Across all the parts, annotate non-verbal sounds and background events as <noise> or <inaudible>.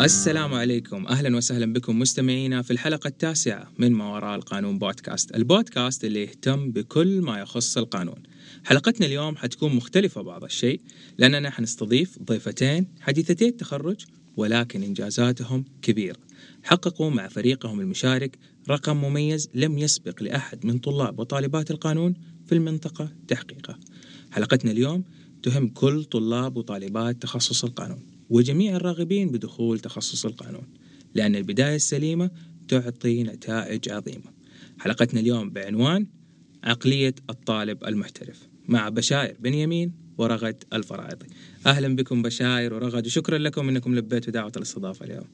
السلام عليكم أهلا وسهلا بكم مستمعينا في الحلقة التاسعة من ما وراء القانون بودكاست، البودكاست اللي يهتم بكل ما يخص القانون. حلقتنا اليوم حتكون مختلفة بعض الشيء لأننا حنستضيف ضيفتين حديثتي التخرج ولكن إنجازاتهم كبيره. حققوا مع فريقهم المشارك رقم مميز لم يسبق لأحد من طلاب وطالبات القانون في المنطقة تحقيقه. حلقتنا اليوم تهم كل طلاب وطالبات تخصص القانون. وجميع الراغبين بدخول تخصص القانون لأن البداية السليمة تعطي نتائج عظيمة حلقتنا اليوم بعنوان عقلية الطالب المحترف مع بشاير بنيامين ورغد الفرائضي أهلا بكم بشاير ورغد وشكرا لكم أنكم لبيتوا دعوة الاستضافة اليوم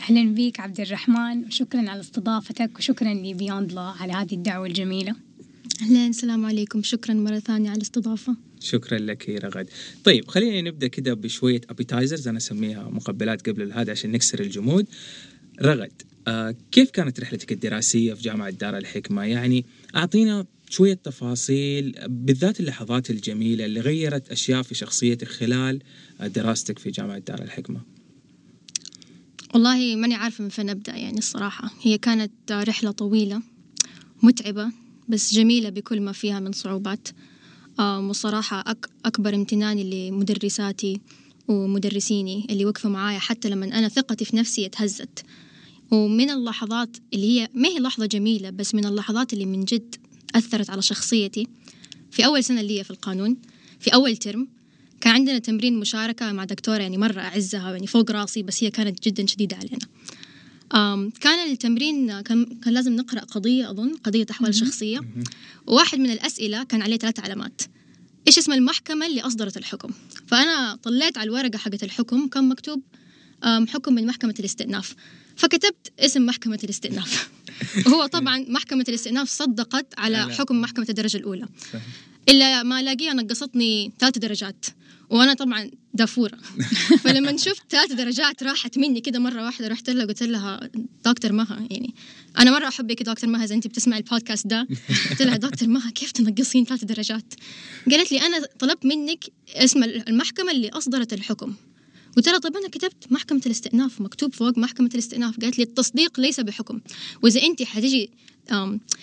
أهلا بك عبد الرحمن وشكرا على استضافتك وشكرا لبيوند لا على هذه الدعوة الجميلة. أهلين السلام عليكم. شكرا مرة ثانية على الاستضافة. شكرا لك يا رغد. طيب خلينا نبدأ كده بشوية appetizers أنا أسميها مقبلات قبل هذا عشان نكسر الجمود. رغد آه كيف كانت رحلتك الدراسية في جامعة دار الحكمة؟ يعني أعطينا شوية تفاصيل بالذات اللحظات الجميلة اللي غيرت أشياء في شخصيتك خلال دراستك في جامعة دار الحكمة. والله ماني عارفة من فين أبدأ يعني الصراحة. هي كانت رحلة طويلة متعبة بس جميلة بكل ما فيها من صعوبات. وصراحة أك أكبر امتناني لمدرساتي ومدرسيني اللي وقفوا معايا حتى لما أنا ثقتي في نفسي اتهزت. ومن اللحظات اللي هي ما هي لحظة جميلة بس من اللحظات اللي من جد أثرت على شخصيتي. في أول سنة لي في القانون في أول ترم كان عندنا تمرين مشاركة مع دكتورة يعني مرة أعزها يعني فوق راسي بس هي كانت جدا شديدة علينا. كان التمرين كان, كان لازم نقرأ قضية أظن قضية أحوال شخصية. وواحد من الأسئلة كان عليه ثلاث علامات. إيش اسم المحكمة اللي أصدرت الحكم؟ فأنا طلعت على الورقة حقت الحكم كان مكتوب حكم من محكمة الاستئناف. فكتبت اسم محكمة الاستئناف. <laughs> وهو طبعا محكمة الاستئناف صدقت على حكم محكمة الدرجة الأولى. إلا ما لاقيها نقصتني ثلاث درجات. وأنا طبعا دافورة. <laughs> فلما شفت ثلاث درجات راحت مني كده مرة واحدة رحت لها قلت لها دكتور مها. يعني أنا مرة احبك دكتور مها إذا أنت بتسمعي البودكاست ده. قلت لها دكتور مها كيف تنقصين ثلاث درجات؟ قالت لي أنا طلبت منك اسم المحكمة اللي أصدرت الحكم. قلت لها طيب أنا كتبت محكمة الاستئناف مكتوب فوق محكمة الاستئناف. قالت لي التصديق ليس بحكم. وإذا أنت حتيجي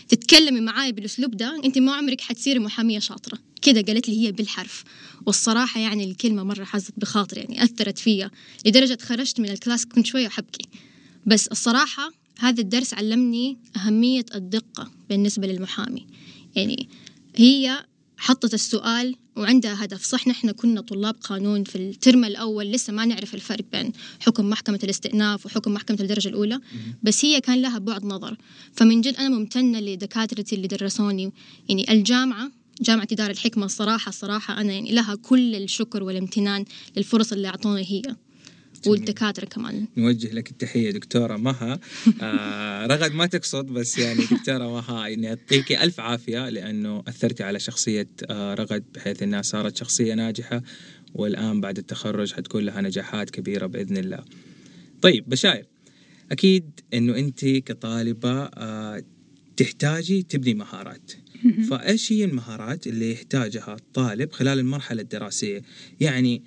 تتكلمي معاي بالأسلوب ده أنت ما عمرك حتصيري محامية شاطرة. كده قالت لي هي بالحرف. والصراحة يعني الكلمة مرة حزت بخاطري يعني أثرت فيا لدرجة خرجت من ال class كنت شوية حبكي بس الصراحة هذا الدرس علمني أهمية الدقة بالنسبة للمحامي. يعني هي حطت السؤال وعندها هدف. صح نحن كنا طلاب قانون في ال term الأول لسه ما نعرف الفرق بين حكم محكمة الاستئناف وحكم محكمة الدرجة الأولى. بس هي كان لها بعد نظر. فمن جد أنا ممتنة لدكاترتي اللي درسوني. يعني الجامعة جامعة دار الحكمة الصراحة الصراحة أنا يعني لها كل الشكر والامتنان للفرص اللي أعطوني هي. والدكاتره كمان. نوجه لك التحية دكتورة مها. آه رغد ما تقصد بس يعني دكتورة مها يعني يعطيك ألف عافية لأنه اثرتي على شخصية آه رغد بحيث إنها صارت شخصية ناجحة والآن بعد التخرج حتكون لها نجاحات كبيرة بإذن الله. طيب بشاير. أكيد إنه أنت كطالبة آه تحتاجي تبني مهارات. فإيش هي المهارات اللي يحتاجها الطالب خلال المرحلة الدراسية؟ يعني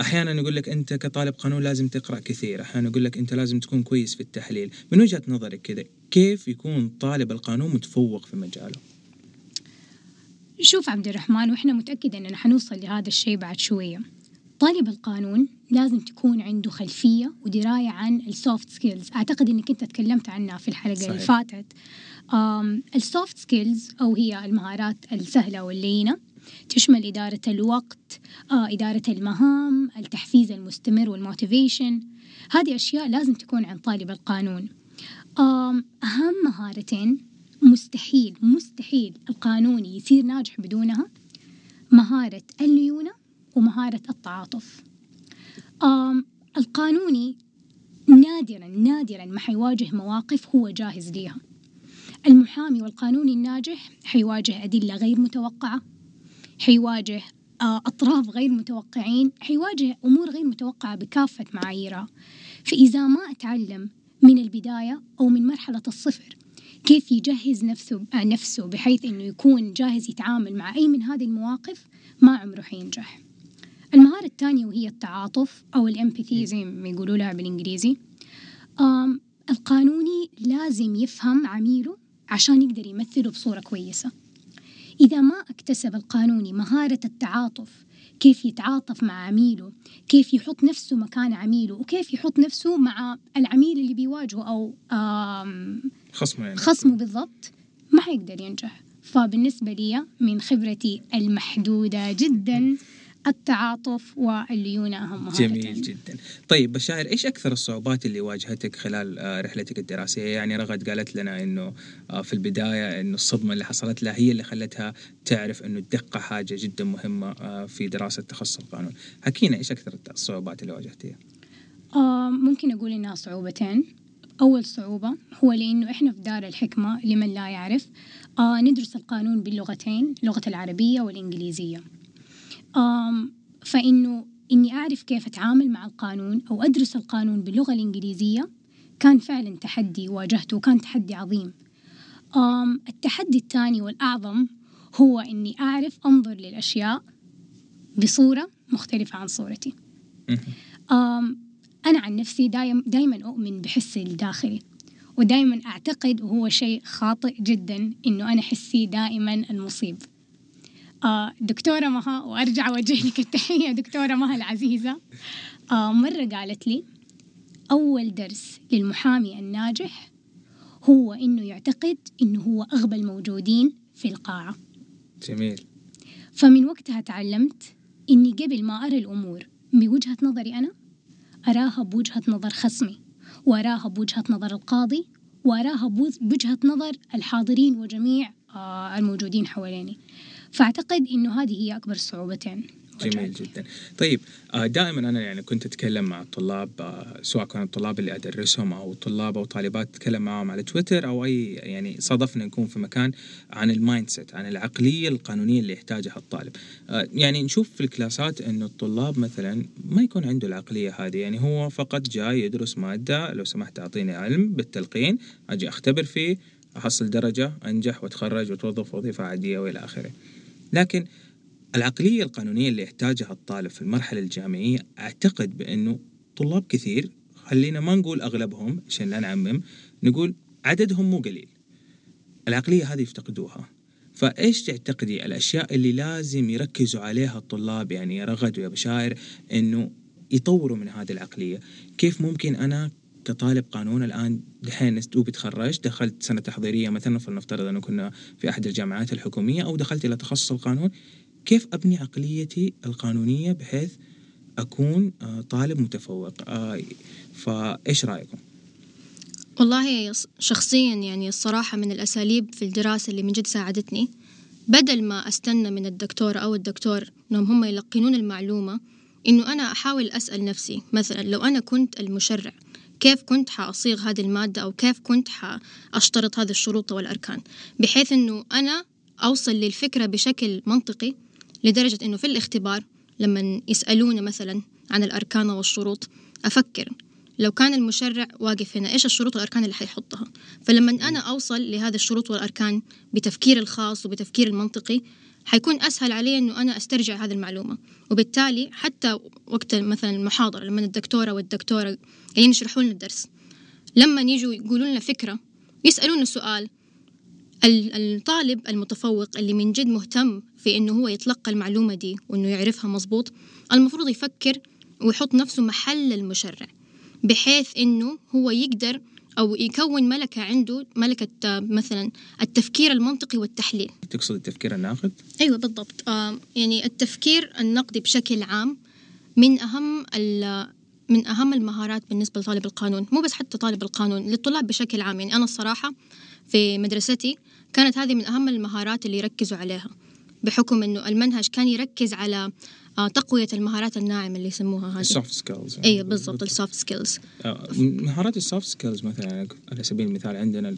أحيانا يقول لك أنت كطالب قانون لازم تقرأ كثير. أحيانا يقول لك أنت لازم تكون كويس في التحليل. من وجهة نظرك كذا كيف يكون طالب القانون متفوق في مجاله؟ شوف عبد الرحمن وإحنا متاكد اننا حنوصل لهذا الشيء بعد شوية. طالب القانون لازم تكون عنده خلفية ودراية عن ال soft skills أعتقد إنك أنت تكلمت عنها في الحلقة صحيح. اللي فاتت ال soft skills أو هي المهارات السهلة واللينة تشمل إدارة الوقت آه، إدارة المهام التحفيز المستمر وال motivation هذه أشياء لازم تكون عند طالب القانون. أهم مهارتين مستحيل مستحيل القانوني يصير ناجح بدونها مهارة الليونة ومهارة التعاطف. القانوني نادرا نادرا ما حيواجه مواقف هو جاهز ليها. المحامي والقانوني الناجح حيواجه أدلة غير متوقعة. حيواجه آه، أطراف غير متوقعين حيواجه أمور غير متوقعة بكافة معاييرها. فإذا ما أتعلم من البداية أو من مرحلة الصفر كيف يجهز نفسه آه، نفسه بحيث إنه يكون جاهز يتعامل مع أي من هذه المواقف ما عمره حينجح. المهارة الثانية وهي التعاطف أو الامباثي زي ما يقولوا لها بالإنجليزي. القانوني لازم يفهم عميله عشان يقدر يمثله بصورة كويسة. إذا ما اكتسب القانوني مهارة التعاطف كيف يتعاطف مع عميله كيف يحط نفسه مكان عميله وكيف يحط نفسه مع العميل اللي بيواجهه أو خصمه يعني. خصمه بالضبط ما حيقدر ينجح فبالنسبة لي من خبرتي المحدودة جدا التعاطف والليونة أهم جميل جدا. طيب بشاير إيش أكثر الصعوبات اللي واجهتك خلال آه، رحلتك الدراسية؟ يعني رغد قالت لنا أنه آه، في البداية أنه الصدمة اللي حصلت لها هي اللي خلتها تعرف أنه الدقة حاجة جدا مهمة آه، في دراسة تخصص القانون. حكينا إيش أكثر الصعوبات اللي واجهتيها؟ آه ممكن أقول إنها صعوبتين. أول صعوبة هو لأنه إحنا في دار الحكمة لمن لا يعرف. آه ندرس القانون باللغتين اللغة العربية والإنجليزية. فإنه إني أعرف كيف أتعامل مع القانون أو أدرس القانون باللغة الإنجليزية. كان فعلا تحدي واجهته وكان تحدي عظيم. التحدي الثاني والأعظم هو إني أعرف أنظر للأشياء بصورة مختلفة عن صورتي. أنا عن نفسي دايما أؤمن بحسي الداخلي ودايما أعتقد وهو شيء خاطئ جدا إنه أنا حسي دائما المصيب. دكتورة مها وأرجع أوجه لك التحية دكتورة مها العزيزة. آه مرة قالت لي أول درس للمحامي الناجح هو إنه يعتقد إنه هو أغبى الموجودين في القاعة. جميل. فمن وقتها تعلمت إني قبل ما أرى الأمور بوجهة نظري أنا أراها بوجهة نظر خصمي وأراها بوجهة نظر القاضي وأراها بوجهة نظر الحاضرين وجميع آه الموجودين حواليني. فأعتقد إنه هذه هي أكبر الصعوبتين جميل جدا. طيب آه، دائما أنا يعني كنت أتكلم مع الطلاب آه، سواء كانوا الطلاب اللي أدرسهم أو طلاب أو طالبات أتكلم معهم على تويتر أو أي يعني صادفنا نكون في مكان عن ال mindset عن العقلية القانونية اللي يحتاجها الطالب. آه، يعني نشوف في الكلاسات إنه الطلاب مثلا ما يكون عنده العقلية هذه. يعني هو فقط جاي يدرس مادة لو سمحت أعطيني علم بالتلقين أجي أختبر فيه أحصل درجة أنجح وأتخرج وأتوظف وظيفة عادية وإلى آخره. لكن العقلية القانونية اللي يحتاجها الطالب في المرحلة الجامعية أعتقد بأنه طلاب كثير خلينا ما نقول أغلبهم عشان لا نعمم نقول عددهم مو قليل. العقلية هذه يفتقدوها. فإيش تعتقدي الأشياء اللي لازم يركزوا عليها الطلاب؟ يعني يا رغد ويا بشاير إنه يطوروا من هذه العقلية. كيف ممكن أنا كطالب قانون الآن دحين دوبي تخرجت دخلت سنة تحضيرية مثلا فلنفترض أنه كنا في أحد الجامعات الحكومية أو دخلت إلى تخصص القانون. كيف أبني عقليتي القانونية بحيث أكون آه، طالب متفوق؟ آه، فإيش رأيكم؟ والله شخصيا يعني الصراحة من الأساليب في الدراسة اللي من جد ساعدتني. بدل ما أستنى من الدكتور أو الدكتور إنهم هم يلقنون المعلومة إنه أنا أحاول أسأل نفسي مثلا لو أنا كنت المشرع كيف كنت حأصيغ هذه المادة أو كيف كنت حأشترط هذه الشروط والأركان؟ بحيث أنه أنا أوصل للفكرة بشكل منطقي لدرجة أنه في الاختبار لما يسألونا مثلا عن الأركان والشروط أفكر لو كان المشرع واقف هنا إيش الشروط والأركان اللي حيحطها؟ فلما أنا أوصل لهذه الشروط والأركان بتفكير الخاص وبتفكير المنطقي حيكون أسهل علي أنه أنا أسترجع هذه المعلومة. وبالتالي حتى وقت مثلا المحاضرة لما الدكتورة والدكتورة يعني يشرحوا لنا الدرس لما يجوا يقولوا لنا فكرة يسألونا سؤال الطالب المتفوق اللي من جد مهتم في إنه هو يتلقى المعلومة دي وإنه يعرفها مظبوط المفروض يفكر ويحط نفسه محل المشرع. بحيث إنه هو يقدر أو يكون ملكة عنده ملكة مثلا التفكير المنطقي والتحليل. تقصد التفكير الناقد؟ أيوه بالضبط. آه يعني التفكير النقدي بشكل عام من أهم من أهم المهارات بالنسبة لطالب القانون. مو بس حتى طالب القانون للطلاب بشكل عام. يعني أنا الصراحة في مدرستي كانت هذه من أهم المهارات اللي يركزوا عليها بحكم أنه المنهج كان يركز على آه، تقوية المهارات الناعمة اللي يسموها هذه. ال soft skills اي بالضبط ال soft skills مهارات ال soft skills مثلا على سبيل المثال عندنا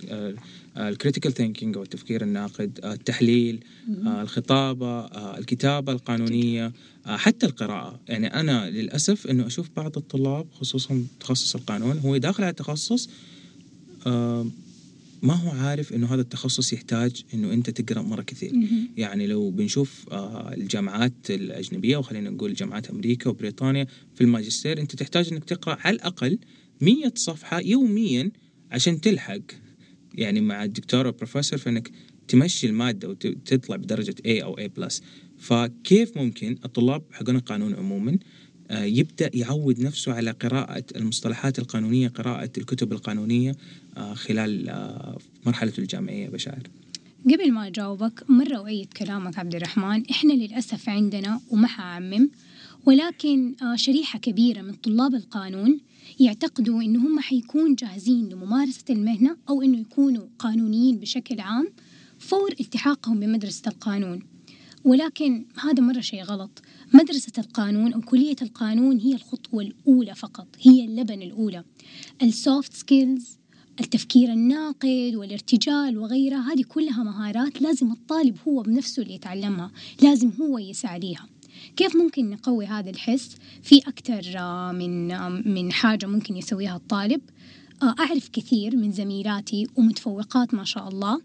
ال critical thinking أو التفكير الناقد آه، التحليل آه، الخطابة الكتابة القانونية حتى القراءة. يعني أنا للأسف أنه أشوف بعض الطلاب خصوصا تخصص القانون هو داخل على التخصص ما هو عارف إنه هذا التخصص يحتاج إنه أنت تقرأ مرة كثير. يعني لو بنشوف آه، الجامعات الأجنبية وخلينا نقول جامعات أمريكا وبريطانيا في الماجستير أنت تحتاج إنك تقرأ على الأقل 100 صفحة يوميا عشان تلحق. يعني مع الدكتور أو البروفيسور فانك تمشي المادة وتطلع بدرجة A أو A plus فكيف ممكن الطلاب حقون القانون عموما آه، يبدأ يعود نفسه على قراءة المصطلحات القانونية قراءة الكتب القانونية آه، خلال آه، مرحلته الجامعية بشار قبل ما أجاوبك مرة أؤيد كلامك عبد الرحمن. إحنا للأسف عندنا وما حأعمم ولكن شريحة كبيرة من طلاب القانون يعتقدوا إنه هم حيكون جاهزين لممارسة المهنة أو إنه يكونوا قانونيين بشكل عام فور التحاقهم بمدرسة القانون. ولكن هذا مرة شيء غلط. مدرسة القانون أو كلية القانون هي الخطوة الأولى فقط هي اللبن الأولى. ال soft skills التفكير الناقد والارتجال وغيرها هذه كلها مهارات لازم الطالب هو بنفسه اللي يتعلمها لازم هو يسعى ليها. كيف ممكن نقوي هذا الحس؟ في أكثر آه، من آه، من حاجة ممكن يسويها الطالب. آه، أعرف كثير من زميلاتي ومتفوقات ما شاء الله.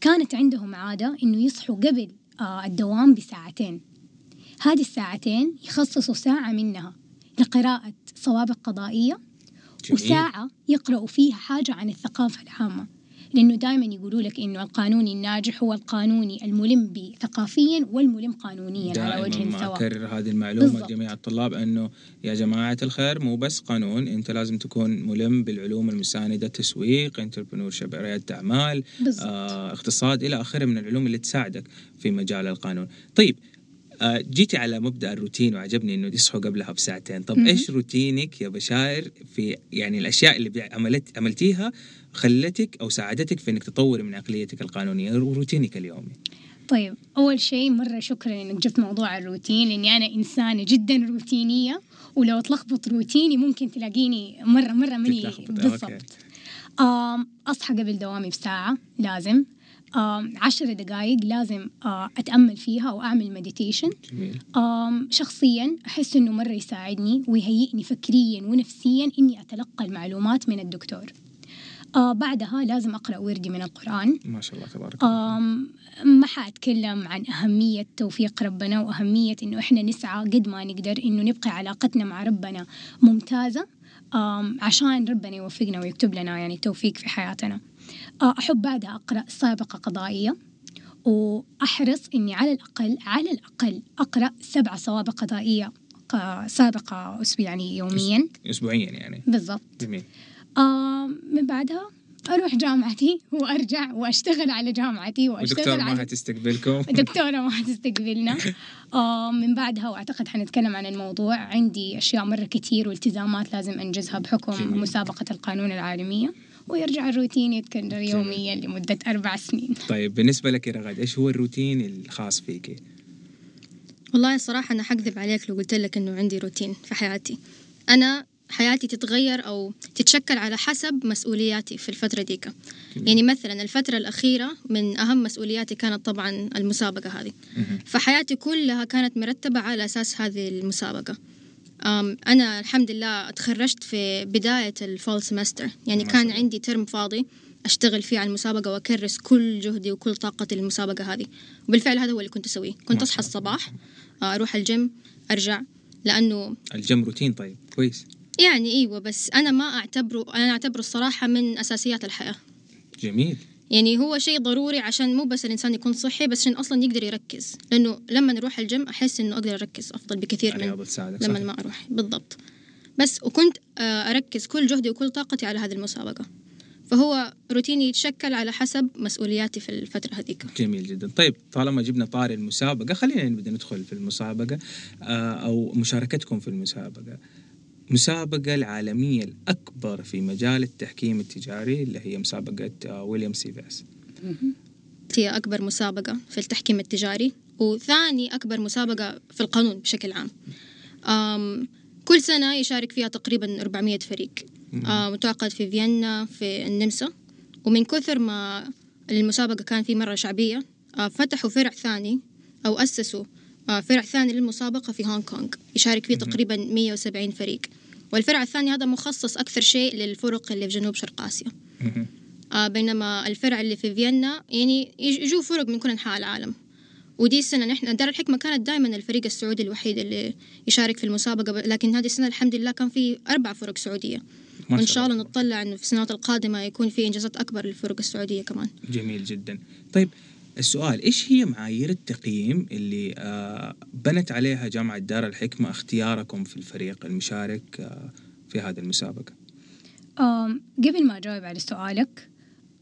كانت عندهم عادة إنه يصحوا قبل الدوام بساعتين هذه الساعتين يخصصوا ساعة منها لقراءة سوابق قضائية جميل. وساعة يقرأوا فيها حاجة عن الثقافة العامة لأنه دائما يقولوا لك إنه القانوني الناجح هو القانوني الملم ثقافيا والملم قانونيا على وجه دائما ما سواء أكرر هذه المعلومة بالضبط. لجميع الطلاب أنه يا جماعة الخير مو بس قانون أنت لازم تكون ملم بالعلوم المساندة تسويق انتربرنور ريادة أعمال بالضبط آه، اقتصاد إلى آخره من العلوم اللي تساعدك في مجال القانون. طيب جيتي على مبدأ الروتين وعجبني إنه تصحوا قبلها بساعتين، طب. إيش روتينك يا بشاير في يعني الأشياء اللي عملت عملتيها خلتك أو ساعدتك في إنك تطوري من عقليتك القانونية روتينك اليومي؟ طيب أول شيء مرة شكرا إنك جبت موضوع الروتين لأني أنا إنسانة جدا روتينية ولو تلخبط روتيني ممكن تلاقيني مرة مرة مني. بالضبط أصحى قبل دوامي بساعة لازم عشر دقايق لازم أتأمل فيها وأعمل مديتيشن شخصيا أحس إنه مرة يساعدني ويهيئني فكريا ونفسيا إني أتلقى المعلومات من الدكتور. آه بعدها لازم أقرأ وردي من القرآن. ما شاء الله تبارك الله. ما حأتكلم عن أهمية توفيق ربنا وأهمية إنه إحنا نسعى قد ما نقدر إنه نبقى علاقتنا مع ربنا ممتازة. عشان ربنا يوفقنا ويكتب لنا يعني التوفيق في حياتنا. أحب بعدها أقرأ سابقة قضائية وأحرص إني على الأقل على الأقل أقرأ سبع سوابق قضائية سابقة أسبوع يعني يوميا. اسبوعيا يعني. بالضبط. جميل. آم، من بعدها أروح جامعتي <laughs> وأرجع وأشتغل على جامعتي وأشتغل ودكتور على ما هتستقبلكم <laughs> دكتورة ما حتستقبلنا <laughs> آه من بعدها وأعتقد حنتكلم عن الموضوع. عندي أشياء مرة كتير والتزامات لازم أنجزها بحكم جميل. مسابقة القانون العالمية. ويرجع الروتين يتكرر يوميا لمدة أربع سنين. طيب بالنسبة لك يا رغد إيش هو الروتين الخاص فيك؟ والله الصراحة أنا حكذب عليك لو قلت لك إنه عندي روتين في حياتي. أنا حياتي تتغير أو تتشكل على حسب مسؤولياتي في الفترة ديك. يعني مثلا الفترة الأخيرة من أهم مسؤولياتي كانت طبعا المسابقة هذه. فحياتي كلها كانت مرتبة على أساس هذه المسابقة. أنا الحمد لله تخرجت في بداية ال fall semester. يعني كان. عندي ترم فاضي أشتغل فيه على المسابقة وأكرس كل جهدي وكل طاقتي للمسابقة هذه. وبالفعل هذا هو اللي كنت أسويه. ما كنت الله. الصباح آه، أروح الجيم أرجع لأنه الجيم روتين طيب كويس. يعني أيوة بس أنا ما أعتبره أنا أعتبره الصراحة من أساسيات الحياة. جميل. يعني هو شيء ضروري عشان مو بس الإنسان يكون صحي بس عشان أصلا يقدر يركز. لأنه لما نروح الجيم أحس إنه أقدر أركز أفضل بكثير من لما صحيح. ما أروح. بالضبط. بس وكنت آه، أركز كل جهدي وكل طاقتي على هذه المسابقة. فهو روتيني يتشكل على حسب مسؤولياتي في الفترة هذيك. جميل جدا. طيب طالما جبنا طاري المسابقة خلينا نبدأ ندخل في المسابقة آه، أو مشاركتكم في المسابقة. المسابقة العالمية الأكبر في مجال التحكيم التجاري اللي هي مسابقة آه، ويليام سيفاس هي أكبر مسابقة في التحكيم التجاري وثاني أكبر مسابقة في القانون بشكل عام. أم كل سنة يشارك فيها تقريبا 400 فريق. متعقد في فيينا في النمسا. ومن كثر ما المسابقة كان في مرة شعبية آه، فتحوا فرع ثاني أو أسسوا فرع ثاني للمسابقة في هونغ كونغ. يشارك فيه تقريبا 170 فريق. والفرع الثاني هذا مخصص أكثر شيء للفرق اللي في جنوب شرق آسيا. آه بينما الفرع اللي في فيينا يعني يجوا فرق من كل أنحاء العالم. ودي السنة نحن دار الحكمة كانت دائما الفريق السعودي الوحيد اللي يشارك في المسابقة لكن هذه السنة الحمد لله كان في أربع فرق سعودية. وإن شاء الله نتطلع إنه في السنوات القادمة يكون في إنجازات أكبر للفرق السعودية كمان. جميل جدا. طيب السؤال إيش هي معايير التقييم اللي آه بنت عليها جامعة دار الحكمة اختياركم في الفريق المشارك آه في هذه المسابقة؟ قبل ما أجاوب على سؤالك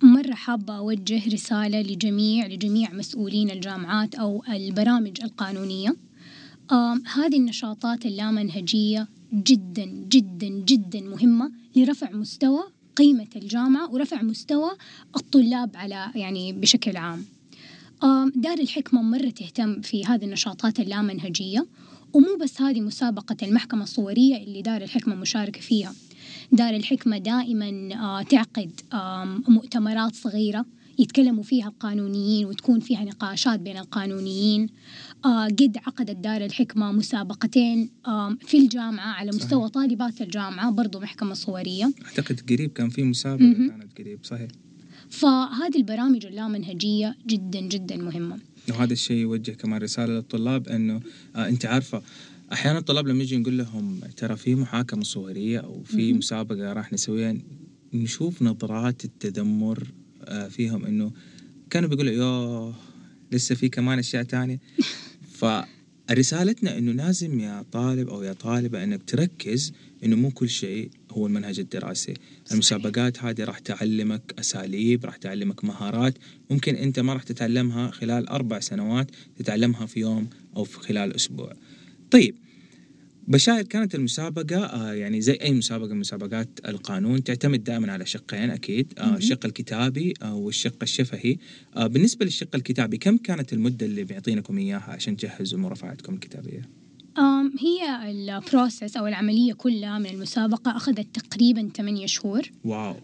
مرة حابة أوجه رسالة لجميع لجميع مسؤولين الجامعات أو البرامج القانونية هذه النشاطات اللامنهجية جدا جدا جدا مهمة لرفع مستوى قيمة الجامعة ورفع مستوى الطلاب على يعني بشكل عام دار الحكمة مرة تهتم في هذه النشاطات اللامنهجية ومو بس هذه مسابقة المحكمة الصورية اللي دار الحكمة مشاركة فيها. دار الحكمة دائما آه، تعقد مؤتمرات صغيرة يتكلموا فيها القانونيين وتكون فيها نقاشات بين القانونيين. آه، قد عقدت دار الحكمة مسابقتين في الجامعة على مستوى صحيح. طالبات الجامعة برضو محكمة صورية. أعتقد قريب كان في مسابقة كانت قريب صحيح. فهذه البرامج اللامنهجية جدا جدا مهمة. وهذا الشيء يوجه كمان رسالة للطلاب أنه آه أنت عارفة أحيانا الطلاب لما يجي نقول لهم ترى في محاكمة صوريه أو في مسابقة راح نسويها نشوف نظرات التذمر آه، فيهم إنه كانوا بيقولوا يوه لسه في كمان أشياء تانية. <laughs> فرسالتنا إنه لازم يا طالب أو يا طالبة إنك تركز إنه مو كل شيء هو المنهج الدراسي. المسابقات هذه راح تعلمك أساليب راح تعلمك مهارات ممكن أنت ما راح تتعلمها خلال أربع سنوات تتعلمها في يوم أو في خلال أسبوع طيب بشاير كانت المسابقة آه يعني زي أي مسابقة من مسابقات القانون تعتمد دائما على شقين أكيد آه الشق الكتابي آه والشق الشفهي. بالنسبة للشق الكتابي كم كانت المدة اللي بيعطينكم إياها عشان تجهزوا مرافعاتكم الكتابية؟ هي ال process أو العملية كلها من المسابقة أخذت تقريبا 8 شهور. wow.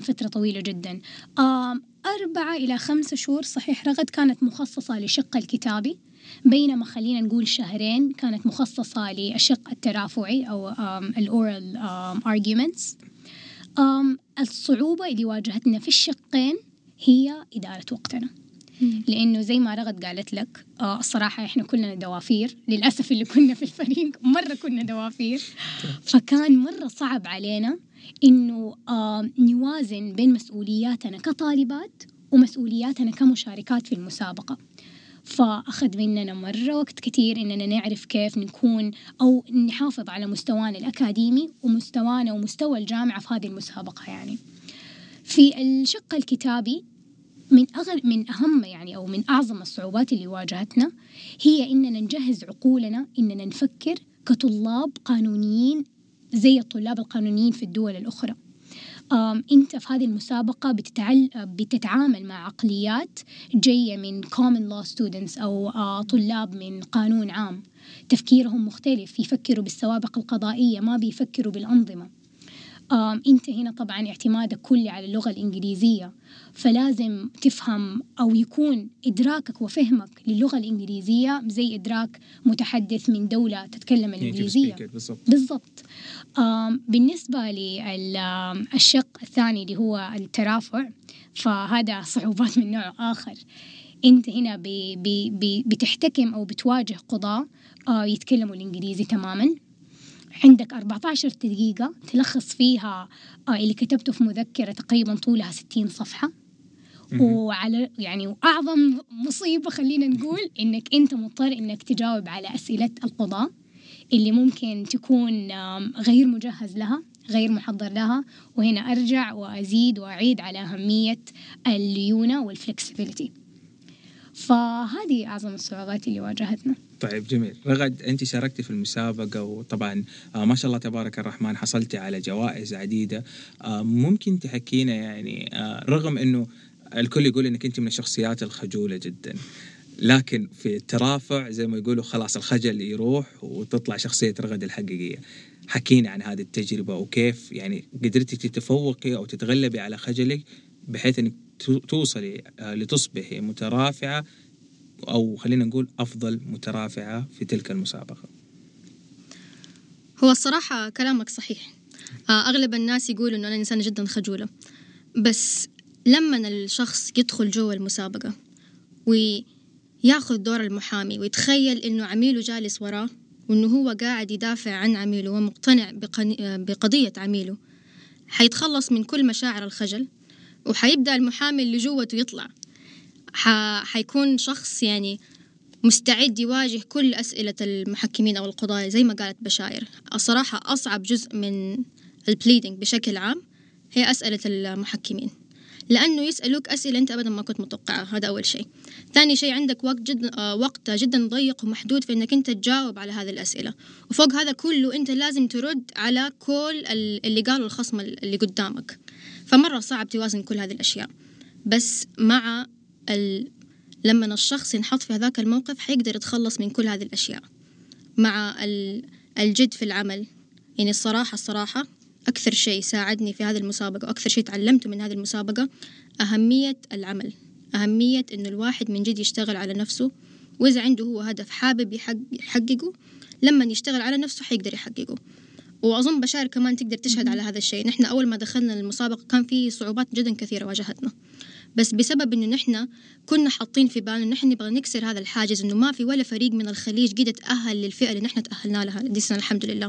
فترة طويلة جدا. أربعة إلى خمسة شهور صحيح رغد كانت مخصصة لشق الكتابي. بينما خلينا نقول شهرين كانت مخصصة للشق الترافعي أو ال oral arguments. الصعوبة اللي واجهتنا في الشقين هي إدارة وقتنا. لأنه زي ما رغد قالت لك آه الصراحة إحنا كلنا دوافير. للأسف اللي كنا في الفريق مرة كنا دوافير. فكان مرة صعب علينا إنه آه نوازن بين مسؤولياتنا كطالبات ومسؤولياتنا كمشاركات في المسابقة. فأخذ مننا مرة وقت كثير إننا نعرف كيف نكون أو نحافظ على مستوانا الأكاديمي ومستوانا ومستوى الجامعة في هذه المسابقة يعني. في الشق الكتابي من أغل من أهم يعني أو من أعظم الصعوبات اللي واجهتنا هي إننا نجهز عقولنا إننا نفكر كطلاب قانونيين زي الطلاب القانونيين في الدول الأخرى. أنت في هذه المسابقة بتتعل... بتتعامل مع عقليات جاية من common law students أو آه، طلاب من قانون عام. تفكيرهم مختلف يفكروا بالسوابق القضائية ما بيفكروا بالأنظمة. أنت هنا طبعا اعتمادك كلي على اللغة الإنجليزية فلازم تفهم أو يكون إدراكك وفهمك للغة الإنجليزية زي إدراك متحدث من دولة تتكلم الإنجليزية بالضبط. بالنسبة للشق الثاني اللي هو الترافع فهذا صعوبات من نوع آخر. أنت هنا بي بي بي بتحتكم أو بتواجه قضاة آه، يتكلموا الإنجليزي تماما. عندك 14 دقيقة تلخص فيها آه، اللي كتبته في مذكرة تقريبا طولها 60 صفحة. وعلى يعني واعظم مصيبة خلينا نقول <laughs> إنك أنت مضطر إنك تجاوب على أسئلة القضاه اللي ممكن تكون غير مجهز لها غير محضر لها. وهنا أرجع وأزيد وأعيد على أهمية الليونة والفلكسبيليتي فهذه أعظم الصعوبات اللي واجهتنا. طيب جميل. رغد أنت شاركتي في المسابقة وطبعا آه ما شاء الله تبارك الرحمن حصلتي على جوائز عديدة. آه ممكن تحكينا يعني آه رغم إنه الكل يقول إنك أنت من الشخصيات الخجولة جدا لكن في الترافع زي ما يقولوا خلاص الخجل يروح وتطلع شخصية رغد الحقيقية. حكينا عن هذه التجربة وكيف يعني قدرتي تتفوقي أو تتغلبي على خجلك بحيث إنك توصلي لتصبحي مترافعة أو خلينا نقول أفضل مترافعة في تلك المسابقة. هو الصراحة كلامك صحيح. آه، أغلب الناس يقولوا إنه أنا إنسانة جدا خجولة. بس لما الشخص يدخل جوا المسابقة وياخذ دور المحامي ويتخيل إنه عميله جالس وراه وإنه هو قاعد يدافع عن عميله ومقتنع بقضية عميله حيتخلص من كل مشاعر الخجل وحيبدأ المحامي اللي جوته يطلع. حيكون شخص يعني مستعد يواجه كل أسئلة المحكمين أو القضايا زي ما قالت بشاير. الصراحة أصعب جزء من البليدنج بشكل عام هي أسئلة المحكمين. لأنه يسألوك أسئلة أنت أبدا ما كنت متوقعها هذا أول شيء. ثاني شيء عندك وقت جدا آه وقت جدا ضيق ومحدود في أنك أنت تجاوب على هذه الأسئلة. وفوق هذا كله أنت لازم ترد على كل اللي قاله الخصم اللي قدامك. فمرة صعب توازن كل هذه الأشياء. بس مع ال... لما الشخص ينحط في هذاك الموقف حيقدر يتخلص من كل هذه الأشياء مع ال... الجد في العمل. يعني الصراحة الصراحة أكثر شيء ساعدني في هذه المسابقة وأكثر شيء تعلمته من هذه المسابقة أهمية العمل. أهمية إنه الواحد من جد يشتغل على نفسه وإذا عنده هو هدف حابب يحققه لما يشتغل على نفسه حيقدر يحققه. وأظن بشار كمان تقدر تشهد على هذا الشيء. نحن أول ما دخلنا المسابقة كان في صعوبات جدا كثيرة واجهتنا. بس بسبب إنه نحن كنا حاطين في بالنا انه نحن نبغى نكسر هذا الحاجز إنه ما في ولا فريق من الخليج قدر تاهل للفئة اللي نحن تأهلنا لها. دي السنة الحمد لله.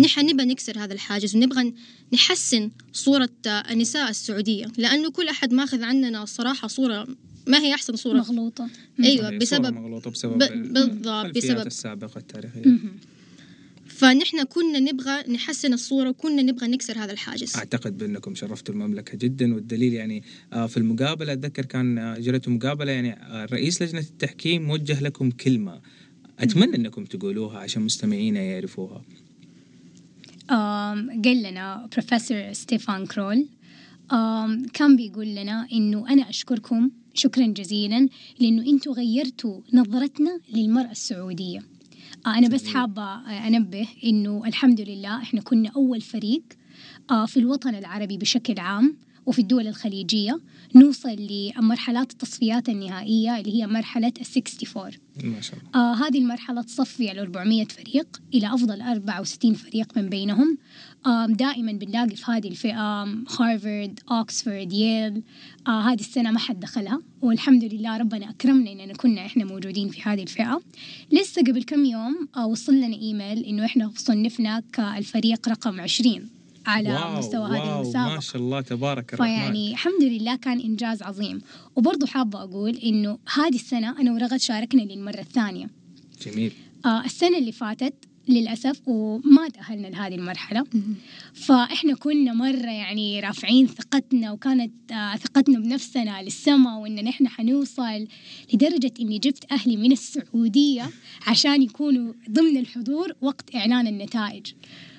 نحن نبغى نكسر هذا الحاجز ونبغى نحسن صورة النساء السعودية لأنه كل أحد ماخذ عننا الصراحة صورة ما هي أحسن صورة. مغلوطة. أيوة بسبب مغلوطة بسبب بالضبط بسبب السابقة التاريخية. فنحن كنا نبغى نحسن الصورة وكنا نبغى نكسر هذا الحاجز. أعتقد بأنكم شرفتوا المملكة جدا والدليل يعني آه، في المقابلة أتذكر كان آه، جريتوا مقابلة يعني آه، رئيس لجنة التحكيم وجه لكم كلمة. أتمنى أنكم تقولوها عشان مستمعينا يعرفوها. قال لنا بروفيسور ستيفان كرول كان بيقول لنا إنه أنا أشكركم شكرا جزيلا لأنه أنتم غيرتوا نظرتنا للمرأة السعودية. أنا بس حابة أنبه إنه الحمد لله إحنا كنا أول فريق آه، في الوطن العربي بشكل عام وفي الدول الخليجية نوصل لمرحلات التصفيات النهائية اللي هي مرحلة ال 64 ما شاء الله. آه هذه المرحلة تصفي على 400 فريق إلى أفضل 64 فريق من بينهم. آه دائما بنلاقي في هذه الفئة هارفارد أوكسفورد ييل آه هذه السنة ما حد دخلها. والحمد لله ربنا أكرمنا إننا كنا إحنا موجودين في هذه الفئة. لسه قبل كم يوم آه وصل لنا إيميل إنه إحنا صنفنا كالفريق رقم 20 على واو مستوى واو هذه المسابقة. ما شاء الله تبارك الرحمن. فيعني الحمد لله كان إنجاز عظيم. وبرضه حابة أقول إنه هذه السنة أنا ورغد شاركنا للمرة الثانية. جميل. آه السنة اللي فاتت للأسف وما تأهلنا لهذه المرحلة. فإحنا كنا مرة يعني رافعين ثقتنا وكانت آه ثقتنا بنفسنا للسماء وإن نحن حنوصل لدرجة إني جبت أهلي من السعودية عشان يكونوا ضمن الحضور وقت إعلان النتائج.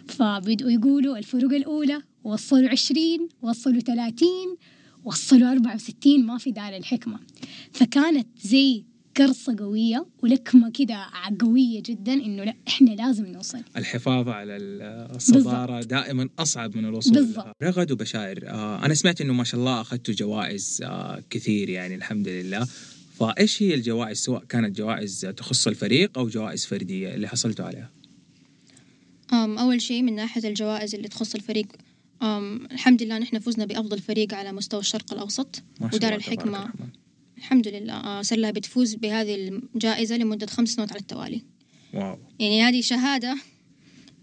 فبدأوا يقولوا الفروق الأولى وصلوا عشرين وصلوا ثلاثين وصلوا أربعة وستين ما في دار الحكمة فكانت زي قرصة قوية ولكمة كده قوية جدا إنه لا إحنا لازم نوصل الحفاظ على الصدارة بالضبط. دائما أصعب من الوصول بالضبط. رغد وبشائر آه أنا سمعت إنه ما شاء الله أخذتوا جوائز آه كثير يعني الحمد لله فإيش هي الجوائز سواء كانت جوائز تخص الفريق أو جوائز فردية اللي حصلتوا عليها؟ أم أول شيء من ناحية الجوائز اللي تخص الفريق أم الحمد لله نحن فزنا بأفضل فريق على مستوى الشرق الأوسط ودار الحكمة الحمد لله آه سلة بتفوز بهذه الجائزة لمدة خمس سنوات على التوالي. واو. يعني هذه شهادة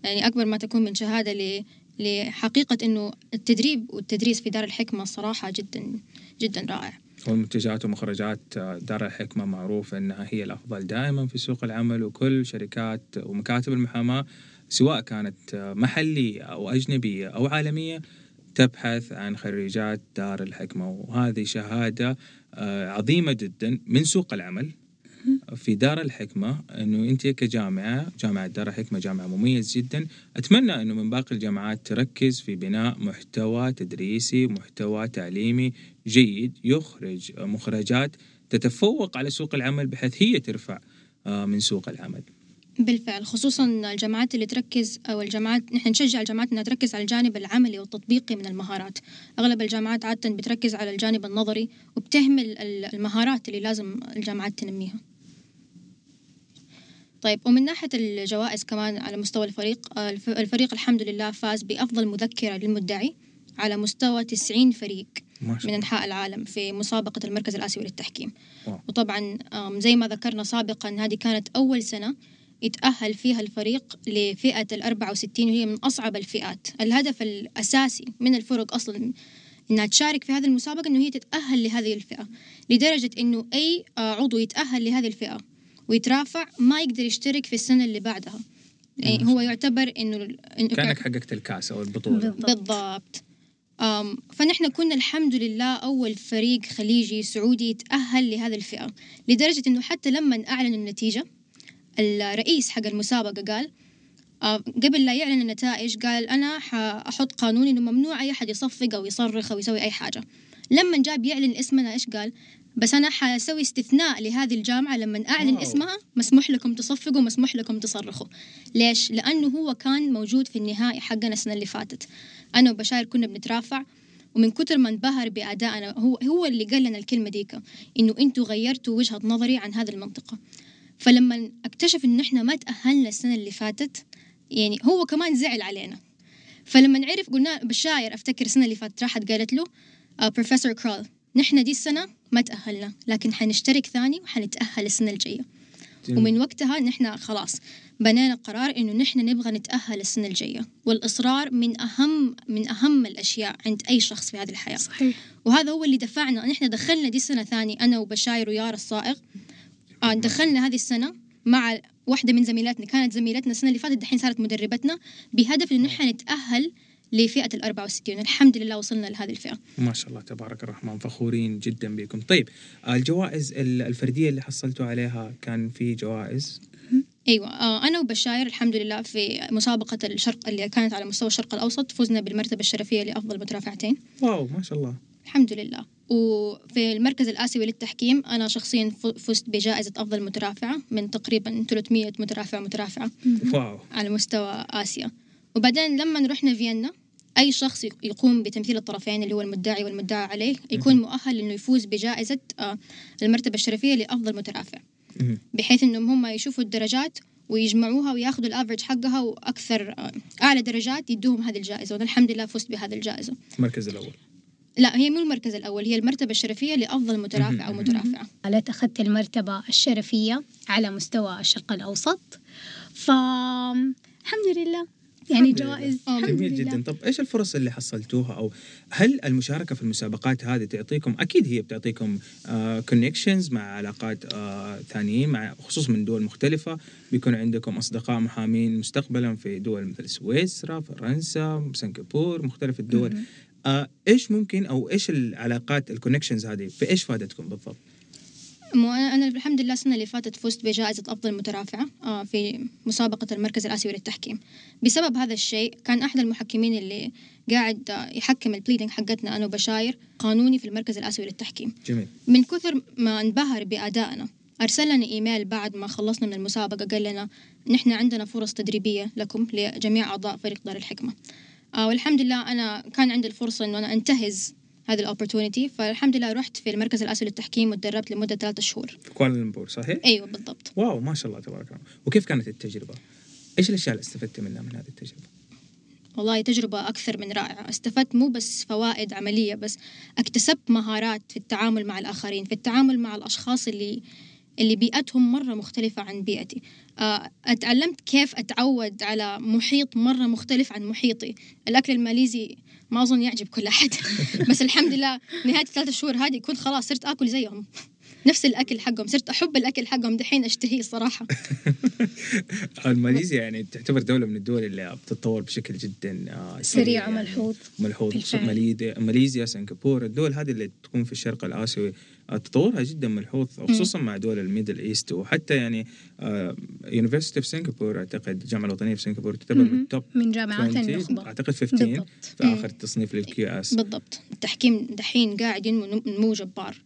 يعني أكبر ما تكون من شهادة ل لحقيقة إنه التدريب والتدريس في دار الحكمة صراحة جدا جدا رائع. والمنتجات ومخرجات دار الحكمة معروفة أنها هي الأفضل دائما في سوق العمل وكل شركات ومكاتب المحاماة سواء كانت محلية أو أجنبية أو عالمية تبحث عن خريجات دار الحكمة. وهذه شهادة آه، عظيمة جدا من سوق العمل في دار الحكمة أنه أنت كجامعة جامعة دار الحكمة جامعة مميز جدا. أتمنى أنه من باقي الجامعات تركز في بناء محتوى تدريسي محتوى تعليمي جيد يخرج مخرجات تتفوق على سوق العمل بحيث هي ترفع آه، من سوق العمل. بالفعل خصوصا الجامعات اللي تركز أو الجامعات نحن نشجع الجامعات إنها تركز على الجانب العملي والتطبيقي من المهارات. أغلب الجامعات عادة بتركز على الجانب النظري وبتهمل المهارات اللي لازم الجامعات تنميها. طيب ومن ناحية الجوائز كمان على مستوى الفريق الفريق الحمد لله فاز بأفضل مذكرة للمدعي على مستوى 90 فريق من أنحاء العالم في مسابقة المركز الآسيوي للتحكيم. واو. وطبعا زي ما ذكرنا سابقا هذه كانت أول سنة يتأهل فيها الفريق لفئة ال 64 وهي من أصعب الفئات. الهدف الأساسي من الفرق أصلا إنها تشارك في هذه المسابقة إنه هي تتأهل لهذه الفئة لدرجة إنه أي آه، عضو يتأهل لهذه الفئة ويترافع ما يقدر يشترك في السنة اللي بعدها. يعني هو يعتبر إنه إنه كأنك حققت الكأس أو البطولة. بالضبط. بالضبط. أم فنحن كنا الحمد لله أول فريق خليجي سعودي يتأهل لهذه الفئة لدرجة إنه حتى لما أعلنوا النتيجة الرئيس حق المسابقة قال آه، قبل لا يعلن النتائج قال أنا حأحط قانون إنه ممنوع أي أحد يصفق أو يصرخ أو يسوي أي حاجة. لما جاب يعلن اسمنا إيش قال؟ بس أنا حسوي استثناء لهذه الجامعة لما أعلن واو. اسمها مسموح لكم تصفقوا مسموح لكم تصرخوا. ليش؟ لأنه هو كان موجود في النهائي حقنا السنة اللي فاتت. أنا وبشاير كنا بنترافع ومن كتر ما انبهر بأدائنا هو هو اللي قال لنا الكلمة ديك إنه أنتوا غيرتوا وجهة نظري عن هذه المنطقة. فلما اكتشف إنه إحنا ما تأهلنا السنة اللي فاتت يعني هو كمان زعل علينا. فلما نعرف قلنا بشاير أفتكر السنة اللي فاتت راحت قالت له بروفيسور كرول نحن دي السنة ما تأهلنا لكن حنشترك ثاني وحنتأهل السنة الجاية. جميل. ومن وقتها نحن خلاص بنينا قرار إنه نحن نبغى نتأهل السنة الجاية. والإصرار من أهم من أهم الأشياء عند أي شخص في هذه الحياة. صحيح. وهذا هو اللي دفعنا نحن دخلنا دي السنة ثاني أنا وبشاير ويارا الصائغ. آه دخلنا هذه السنة مع واحدة من زميلاتنا كانت زميلتنا السنة اللي فاتت دحين صارت مدربتنا بهدف إنه نحن نتأهل لفئة ال 64 الحمد لله وصلنا لهذه الفئة. ما شاء الله تبارك الرحمن. فخورين جدا بكم. طيب الجوائز ال- الفردية اللي حصلتوا عليها كان في جوائز؟ أيوه آه أنا وبشاير الحمد لله في مسابقة الشرق اللي كانت على مستوى الشرق الأوسط فزنا بالمرتبة الشرفية لأفضل مترافعتين واو ما شاء الله. الحمد لله. وفي المركز الآسيوي للتحكيم أنا شخصيا فزت بجائزة أفضل مترافعة من تقريبا 300 مترافع مترافعة واو. على مستوى آسيا. وبعدين لما رحنا فيينا أي شخص يق- يقوم بتمثيل الطرفين اللي هو المدعي والمدعى عليه يكون مؤهل إنه يفوز بجائزة آه، المرتبة الشرفية لأفضل مترافع. بحيث إنهم هم يشوفوا الدرجات ويجمعوها وياخذوا الافرج حقها وأكثر آه، أعلى درجات يدوهم هذه الجائزة. وأنا الحمد لله فزت بهذه الجائزة. المركز الأول. لا هي مو المركز الأول هي المرتبة الشرفية لأفضل مترافع أو. مترافعة قالت أخذت المرتبة الشرفية على مستوى الشرق الأوسط. فالحمد لله. يعني الحمد لله. جوائز آه، الحمد جميل لله. جدا. طب إيش الفرص اللي حصلتوها؟ أو هل المشاركة في المسابقات هذه تعطيكم أكيد هي بتعطيكم connections مع علاقات آه ثانيين مع خصوصا من دول مختلفة. بيكون عندكم أصدقاء محامين مستقبلا في دول مثل سويسرا فرنسا سنغافور مختلف الدول. آه إيش ممكن أو إيش العلاقات ال connections هذه؟ في إيش فادتكم بالضبط؟ مو أنا أنا الحمد لله السنة اللي فاتت فزت بجائزة أفضل مترافعة آه، في مسابقة المركز الآسيوي للتحكيم. بسبب هذا الشيء كان أحد المحكمين اللي قاعد يحكم ال pleading حقتنا أنا وبشاير قانوني في المركز الآسيوي للتحكيم. جميل. من كثر ما انبهر بأدائنا أرسل لنا إيميل بعد ما خلصنا من المسابقة قال لنا نحن عندنا فرص تدريبية لكم لجميع أعضاء فريق دار الحكمة. آه والحمد لله أنا كان عندي الفرصة إنه أنا أنتهز هذه ال opportunity فالحمد لله رحت في المركز الآسيوي للتحكيم وتدربت لمدة ثلاثة شهور في كوالالمبور صحيح؟ أيوة بالضبط wow ما شاء الله تبارك الله وكيف كانت التجربة؟ إيش الأشياء اللي استفدت منها من هذه التجربة؟ والله تجربة أكثر من رائعة استفدت مو بس فوائد عملية بس اكتسبت مهارات في التعامل مع الآخرين في التعامل مع الأشخاص اللي اللي بيئتهم مرة مختلفة عن بيئتي. آه، أتعلمت كيف أتعود على محيط مرة مختلف عن محيطي. الأكل الماليزي ما أظن يعجب كل أحد. <laughs> بس الحمد لله نهاية الثلاثة شهور هذه كنت خلاص صرت آكل زيهم. نفس الأكل حقهم صرت أحب الأكل حقهم دحين أشتهيه الصراحة <laughs> ماليزيا يعني تعتبر دولة من الدول اللي بتتطور بشكل جدا آه، سريع يعني. وملحوظ. ملحوظ. ماليزيا ماليزيا سنغافورة الدول هذه اللي تكون في الشرق الآسيوي آه، تطورها جدا ملحوظ خصوصا مع دول ال Middle East. وحتى يعني university في سنغافورة أعتقد الجامعة الوطنية في سنغافورة تعتبر من. ال top من جامعات 20 النخبة. أعتقد 15 بالضبط. في آخر تصنيف لل QS. بالضبط. التحكيم دحين قاعد ينمو نمو جبار.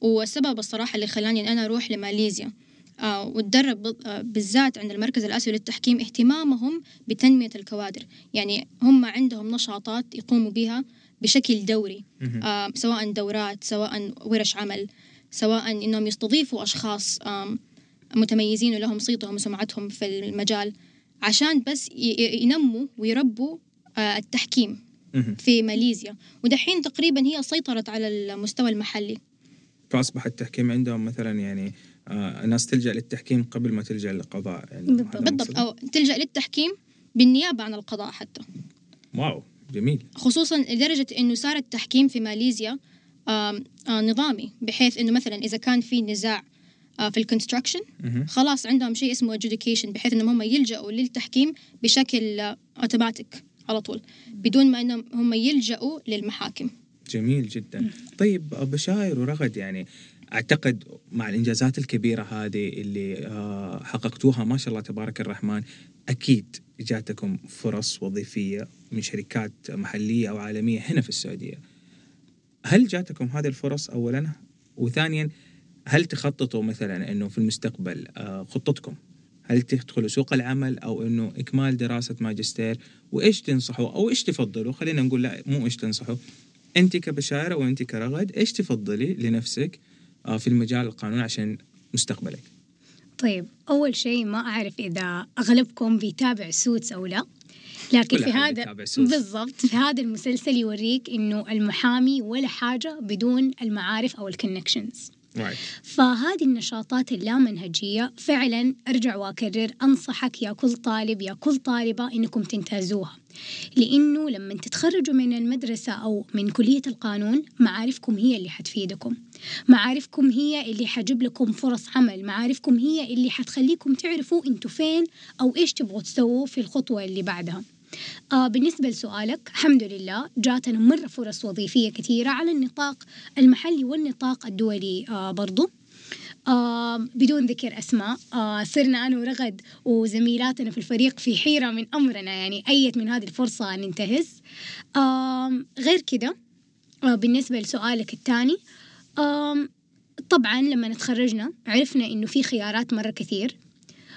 والسبب الصراحة اللي خلاني إن أنا أروح لماليزيا آه واتدرب آه بالذات عند المركز الآسيوي للتحكيم اهتمامهم بتنمية الكوادر. يعني هم عندهم نشاطات يقوموا بها بشكل دوري. آه سواء دورات سواء ورش عمل سواء إنهم يستضيفوا أشخاص آم، متميزين ولهم صيتهم وسمعتهم في المجال عشان بس ينموا ويربوا التحكيم في ماليزيا. ودحين تقريبا هي سيطرت على المستوى المحلي. فاصبح التحكيم عندهم مثلا يعني آه الناس تلجأ للتحكيم قبل ما تلجأ للقضاء يعني بالضبط, بالضبط أو تلجأ للتحكيم بالنيابة عن القضاء حتى. wow جميل. خصوصا لدرجة إنه صار التحكيم في ماليزيا آه آه نظامي بحيث إنه مثلا إذا كان في نزاع في ال construction خلاص عندهم شيء اسمه adjudication بحيث إنهم هم يلجأوا للتحكيم بشكل اوتوماتيك على طول بدون ما إنهم هم يلجأوا للمحاكم. جميل جدا. طيب بشاير ورغد يعني أعتقد مع الإنجازات الكبيرة هذه اللي آه، حققتوها ما شاء الله تبارك الرحمن أكيد جاتكم فرص وظيفية من شركات محلية أو عالمية هنا في السعودية. هل جاتكم هذه الفرص اولا؟ وثانيا هل تخططوا مثلا إنه في المستقبل آه، خطتكم؟ هل تدخلوا سوق العمل أو إنه إكمال دراسة ماجستير؟ وإيش تنصحوا؟ أو إيش تفضلوا؟ خلينا نقول لا مو إيش تنصحوا. أنت كبشاير وأنت كرغد إيش تفضلي لنفسك آه، في المجال القانوني عشان مستقبلك؟ طيب أول شيء ما أعرف إذا أغلبكم بيتابع Suits أو لا لكن في هذا بالضبط في هذا المسلسل يوريك إنه المحامي ولا حاجة بدون المعارف أو ال connections فهذه النشاطات اللامنهجية فعلا أرجع وأكرر أنصحك يا كل طالب يا كل طالبة إنكم تنتهزوها لأنه لما تتخرجوا من المدرسة أو من كلية القانون معارفكم هي اللي حتفيدكم. معارفكم هي اللي حجيب لكم فرص عمل. معارفكم هي اللي حتخليكم تعرفوا أنتوا فين أو إيش تبغوا تسووا في الخطوة اللي بعدها. آه بالنسبة لسؤالك الحمد لله جاتنا مرة فرص وظيفية كثيرة على النطاق المحلي والنطاق الدولي آه برضو. آه بدون ذكر أسماء آه صرنا أنا ورغد وزميلاتنا في الفريق في حيرة من أمرنا يعني أية من هذه الفرصة ننتهز. غير كده آه بالنسبة لسؤالك الثاني طبعا لما تخرجنا عرفنا إنه في خيارات مرة كثير.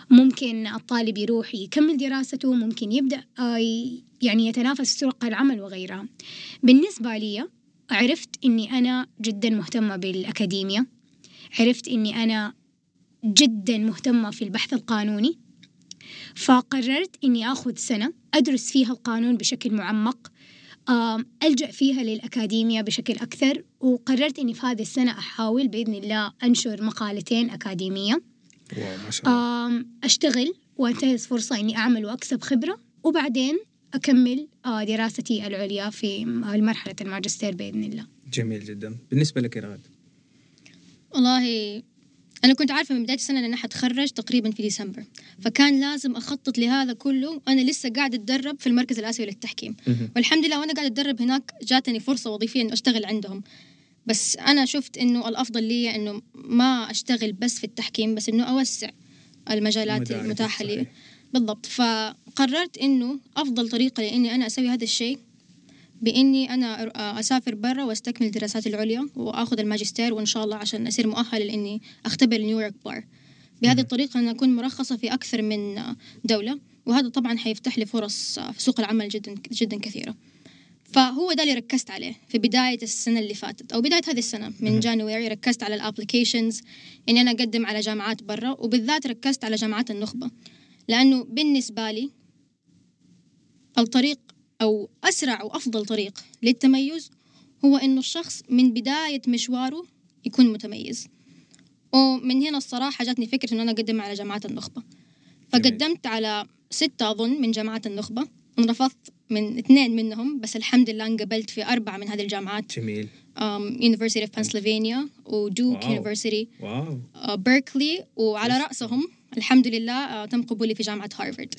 ممكن الطالب يروح يكمل دراسته ممكن يبدأ يعني يتنافس في سوق العمل وغيرها. بالنسبة لي عرفت إني أنا جدا مهتمة بالأكاديمية. عرفت إني أنا جدا مهتمة في البحث القانوني فقررت إني أخذ سنة أدرس فيها القانون بشكل معمق ألجأ فيها للأكاديمية بشكل أكثر وقررت إني في هذه السنة أحاول بإذن الله أنشر مقالتين أكاديمية. ما شاء الله. أشتغل وأنتهز فرصة إني أعمل وأكسب خبرة وبعدين أكمل آه، دراستي العليا في مرحلة الماجستير بإذن الله. جميل جدا. بالنسبة لك يا رغد والله أنا كنت عارفة من بداية السنة أن حتخرج تقريبا في ديسمبر. فكان لازم أخطط لهذا كله. أنا لسه قاعدة أتدرب في المركز الآسيوي للتحكيم. والحمد لله وأنا قاعدة أتدرب هناك جاتني فرصة وظيفية أنه أشتغل عندهم. بس أنا شفت إنه الأفضل لي إنه ما أشتغل بس في التحكيم بس إنه أوسع المجالات المتاحة لي. بالضبط. فقررت إنه أفضل طريقة لإني أنا أسوي هذا الشيء بإني أنا أسافر برا وأستكمل دراساتي العليا وأخذ الماجستير وإن شاء الله عشان أصير مؤهلة لإني أختبر New York Bar بهذه الطريقة أنا أكون مرخصة في أكثر من دولة وهذا طبعا حيفتح لي فرص في سوق العمل جدا جدا كثيرة. فهو ده اللي ركزت عليه في بداية السنة اللي فاتت أو بداية هذه السنة من January ركزت على ال applications إني أنا أقدم على جامعات برا وبالذات ركزت على جامعات النخبة. لأنه بالنسبة لي الطريق أو أسرع وأفضل طريق للتميز هو إنه الشخص من بداية مشواره يكون متميز. ومن هنا الصراحة جاتني فكرة إنه أنا أقدم على جامعات النخبة. فقدمت على ستة أظن من جامعات النخبة. انرفضت من اثنين منهم بس الحمد لله انقبلت في أربعة من هذه الجامعات. جميل. um, University of Pennsylvania و Duke University. wow. بيركلي uh, وعلى رأسهم الحمد لله uh, تم قبولي في جامعة هارفارد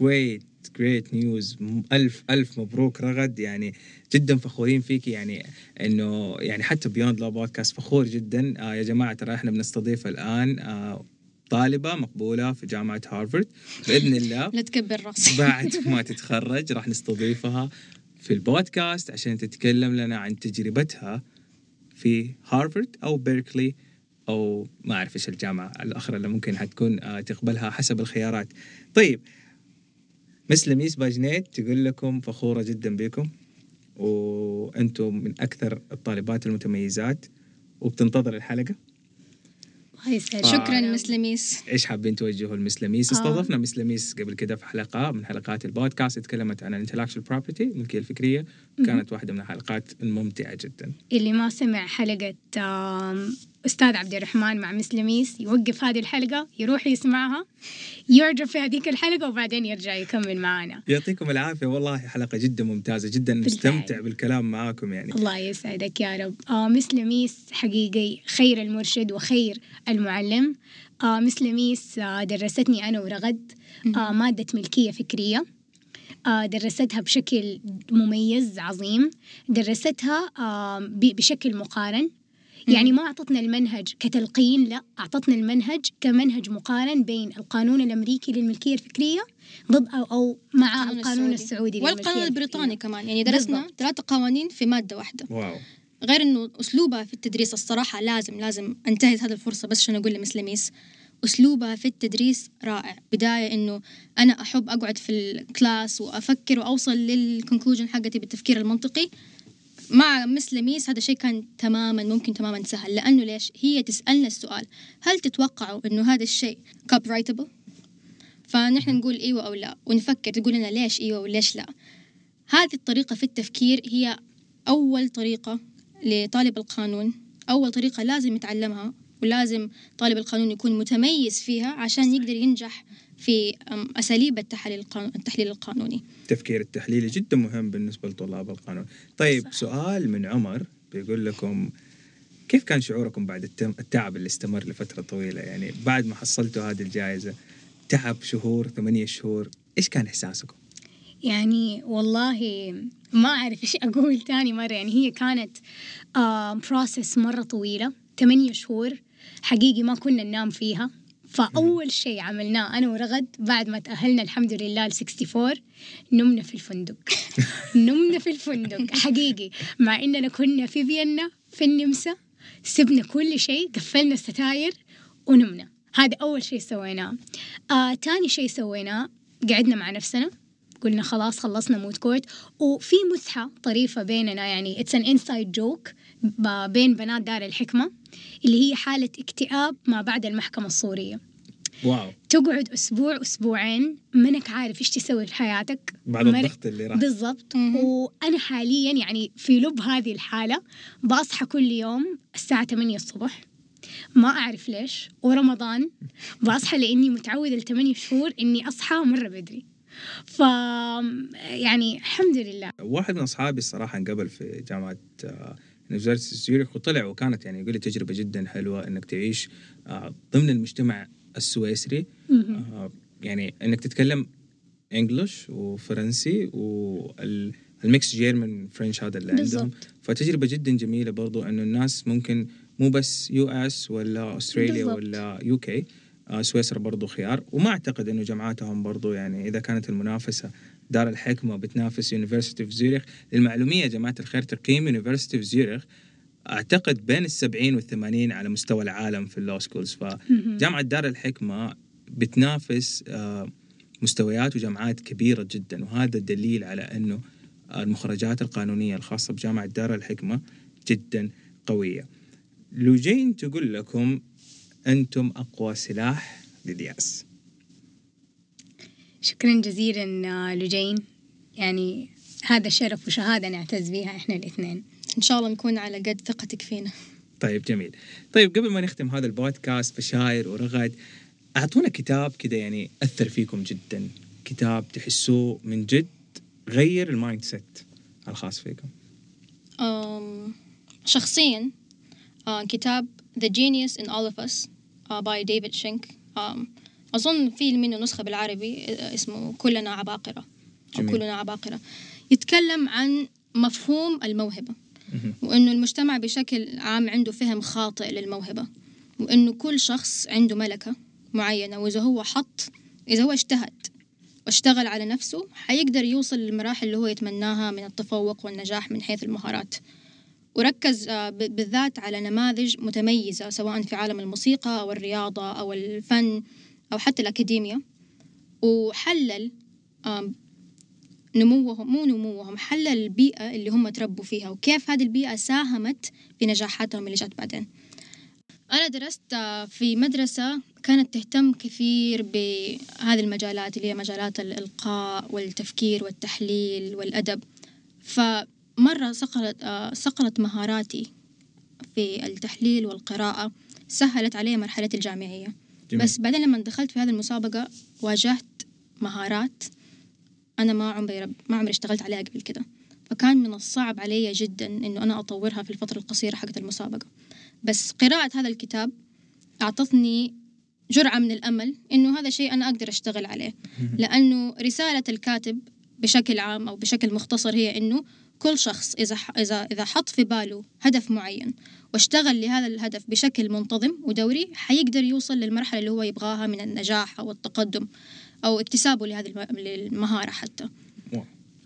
great great news الف ألف مبروك رغد. يعني جدا فخورين فيك. يعني انه يعني حتى Beyond Law Podcast فخور جدا. آه يا جماعة ترى إحنا بنستضيف الآن آه طالبة مقبولة في جامعة هارفرد. بإذن الله <laughs> لا تكبر راسك. بعد <laughs> ما تتخرج راح نستضيفها في البودكاست عشان تتكلم لنا عن تجربتها في هارفرد أو بيركلي أو ما أعرف إيش الجامعة الأخرى اللي ممكن حتكون آه، تقبلها حسب الخيارات. طيب مس لميس باجنيت تقول لكم فخورة جدا بكم وأنتم من أكثر الطالبات المتميزات وبتنتظر الحلقة. شكرا مس لميس إيش حابين توجهوا لمس لميس؟ استضفنا آه. مس لميس قبل كده في حلقة من حلقات البودكاست تكلمت عن ال intellectual property الملكيه الفكرية كانت واحدة من الحلقات الممتعة جدا. اللي ما سمع حلقة أستاذ عبد الرحمن مع مس لميس يوقف هذه الحلقة يروح يسمعها يعجب في هذيك الحلقة وبعدين يرجع يكمل معنا. يعطيكم العافية. والله حلقة جدا ممتازة جدا نستمتع بالكلام معاكم يعني. الله يسعدك يا رب. آه مس لميس حقيقي خير المرشد وخير المعلم. آه مس لميس آه درستني أنا ورغد. آه مادة ملكية فكرية. آه درستها بشكل مميز عظيم. درستها آه بشكل مقارن. يعني ما أعطتنا المنهج كتلقين لا أعطتنا المنهج كمنهج مقارن بين القانون الأمريكي للملكية الفكرية ضد أو, أو مع القانون, القانون السعودي, والقانون البريطاني كمان. يعني درسنا ثلاثة قوانين في مادة واحدة. واو. غير إنه أسلوبها في التدريس الصراحة لازم لازم انتهز هذه الفرصة بس عشان أقول لمس لميس أسلوبها في التدريس رائع. بداية إنه أنا أحب أقعد في ال class وأفكر وأوصل لل conclusion حقتي بالتفكير المنطقي. مع مس لميس هذا الشيء كان تماما ممكن تماما سهل. لأنه ليش؟ هي تسألنا السؤال هل تتوقعوا إنه هذا الشيء rightable فنحن نقول إيوه أو لا. ونفكر تقول لنا ليش إيوه وليش لا. هذه الطريقة في التفكير هي أول طريقة لطالب القانون. أول طريقة لازم يتعلمها ولازم طالب القانون يكون متميز فيها عشان يقدر ينجح في أساليب التحليل التحليل القانوني. التفكير التحليلي جدا مهم بالنسبة لطلاب القانون. طيب صح. سؤال من عمر بيقول لكم كيف كان شعوركم بعد التعب اللي استمر لفترة طويلة؟ يعني بعد ما حصلتوا هذه الجائزة تعب شهور ثمانية شهور إيش كان إحساسكم؟ يعني والله ما أعرف إيش أقول تاني مرة. يعني هي كانت process مرة طويلة ثمانية شهور حقيقي ما كنا ننام فيها. فأول شيء عملناه أنا ورغد بعد ما تأهلنا الحمد لله ل 64 نمنا في الفندق. <laughs> نمنا في الفندق حقيقي. مع إننا كنا في فيينا في النمسا سبنا كل شيء قفلنا الستاير ونمنا. هذا أول شيء سويناه. آه، تاني شيء سويناه قعدنا مع نفسنا. قلنا خلاص خلصنا moot court وفي مزحة طريفة بيننا يعني it's an inside joke بين بنات دار الحكمة اللي هي حالة اكتئاب ما بعد المحكمة الصورية wow. تقعد أسبوع أسبوعين منك عارف إيش تسوي في حياتك. بعد الضغط اللي راح. بالضبط. وأنا حاليا يعني في لب هذه الحالة بصحى كل يوم الساعة 8 الصبح. ما أعرف ليش. ورمضان. بصحى لإني متعودة لثمانية شهور إني أصحى مرة بدري. ف يعني الحمد لله. واحد من أصحابي الصراحة انقبل في جامعة آه، زيوريخ وطلع وكانت يعني يقول لي تجربة جدا حلوة إنك تعيش آه، ضمن المجتمع السويسري آه، يعني إنك تتكلم إنجلش وفرنسي والميكس جيرمن فرنش هذا اللي بالزبط. عندهم فتجربة جدا جميلة برضو إنه الناس ممكن مو بس US ولا استراليا بالزبط. ولا UK آه، سويسرا برضو خيار وما أعتقد أنه جامعاتهم برضو يعني إذا كانت المنافسة دار الحكمة بتنافس university في زيوريخ للمعلومية يا جماعة الخير تقييم university في زيوريخ أعتقد بين السبعين والثمانين على مستوى العالم في ال law schools فجامعة دار الحكمة بتنافس آه، مستويات وجامعات كبيرة جدا. وهذا دليل على أنه المخرجات القانونية الخاصة بجامعة دار الحكمة جدا قوية. لو جين تقول لكم أنتم أقوى سلاح للياس. شكرا جزيلا لجين. يعني هذا شرف وشهادة نعتز بها إحنا الاثنين. إن شاء الله نكون على قد ثقتك فينا. طيب جميل. طيب قبل ما نختم هذا البودكاست بشاير ورغد أعطونا كتاب كده يعني أثر فيكم جدا. كتاب تحسوه من جد غير ال mindset الخاص فيكم. أم شخصيا آه كتاب The Genius in All of Us uh, by David Schenk um, أظن في منه نسخة بالعربي اسمه كلنا عباقرة أو كلنا عباقرة. يتكلم عن مفهوم الموهبة وإنه المجتمع بشكل عام عنده فهم خاطئ للموهبة وإنه كل شخص عنده ملكة معينة وإذا هو حط إذا هو اجتهد واشتغل على نفسه حيقدر يوصل للمراحل اللي هو يتمناها من التفوق والنجاح من حيث المهارات. وركز آه، بالذات على نماذج متميزة سواء في عالم الموسيقى أو الرياضة أو الفن. أو حتى الأكاديمية وحلل نموهم مو نموهم حلل البيئة اللي هم تربوا فيها وكيف هذه البيئة ساهمت في نجاحاتهم اللي جات بعدين. أنا درست في مدرسة كانت تهتم كثير بهذه المجالات اللي هي مجالات الإلقاء والتفكير والتحليل والأدب. فمرة صقلت صقلت مهاراتي في التحليل والقراءة سهلت علي مرحلة الجامعية. جميل. بس بعدين لما دخلت في هذه المسابقة واجهت مهارات أنا ما عمري ما عمري اشتغلت عليها قبل كده. فكان من الصعب علي جدا إنه أنا أطورها في الفترة القصيرة حقت المسابقة. بس قراءة هذا الكتاب أعطتني جرعة من الأمل إنه هذا شيء أنا أقدر أشتغل عليه. لأنه رسالة الكاتب بشكل عام أو بشكل مختصر هي إنه كل شخص إذا إذا إذا حط في باله هدف معين واشتغل لهذا الهدف بشكل منتظم ودوري حيقدر يوصل للمرحلة اللي هو يبغاها من النجاح أو التقدم أو اكتسابه لهذه المهارة حتى.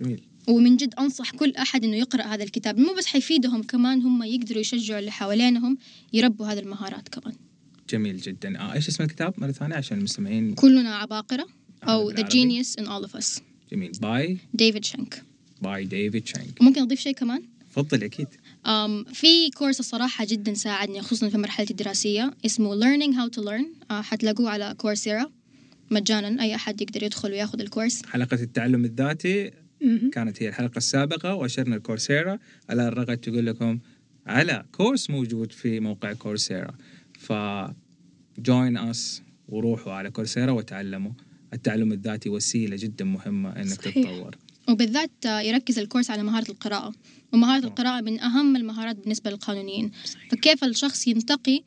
جميل. ومن جد أنصح كل أحد إنه يقرأ هذا الكتاب. مو بس حيفيدهم كمان هم يقدروا يشجعوا اللي حوالينهم يربوا هذه المهارات كمان. جميل جدا. آه إيش اسم الكتاب مرة ثانية عشان المستمعين؟ كلنا عباقرة. أو The Genius in All of Us. جميل. باي ديفيد شانك باي ديفيد شانك ممكن أضيف شيء كمان؟ تفضل أكيد. um, في كورس الصراحة جدا ساعدني خصوصا في مرحلتي الدراسية اسمه Learning How to Learn. uh, حتلاقوه على كورسيرا مجانا أي أحد يقدر يدخل وياخذ الكورس. حلقة التعلم الذاتي كانت هي الحلقة السابقة وأشرنا الكورسيرا على الرغد تقول لكم على كورس موجود في موقع كورسيرا ف join us وروحوا على كورسيرا وتعلموا. التعلم الذاتي وسيلة جدا مهمة إنك صحيح. تتطور. وبالذات يركز الكورس على مهارة القراءة. ومهارة القراءة من أهم المهارات بالنسبة للقانونيين. فكيف الشخص ينتقي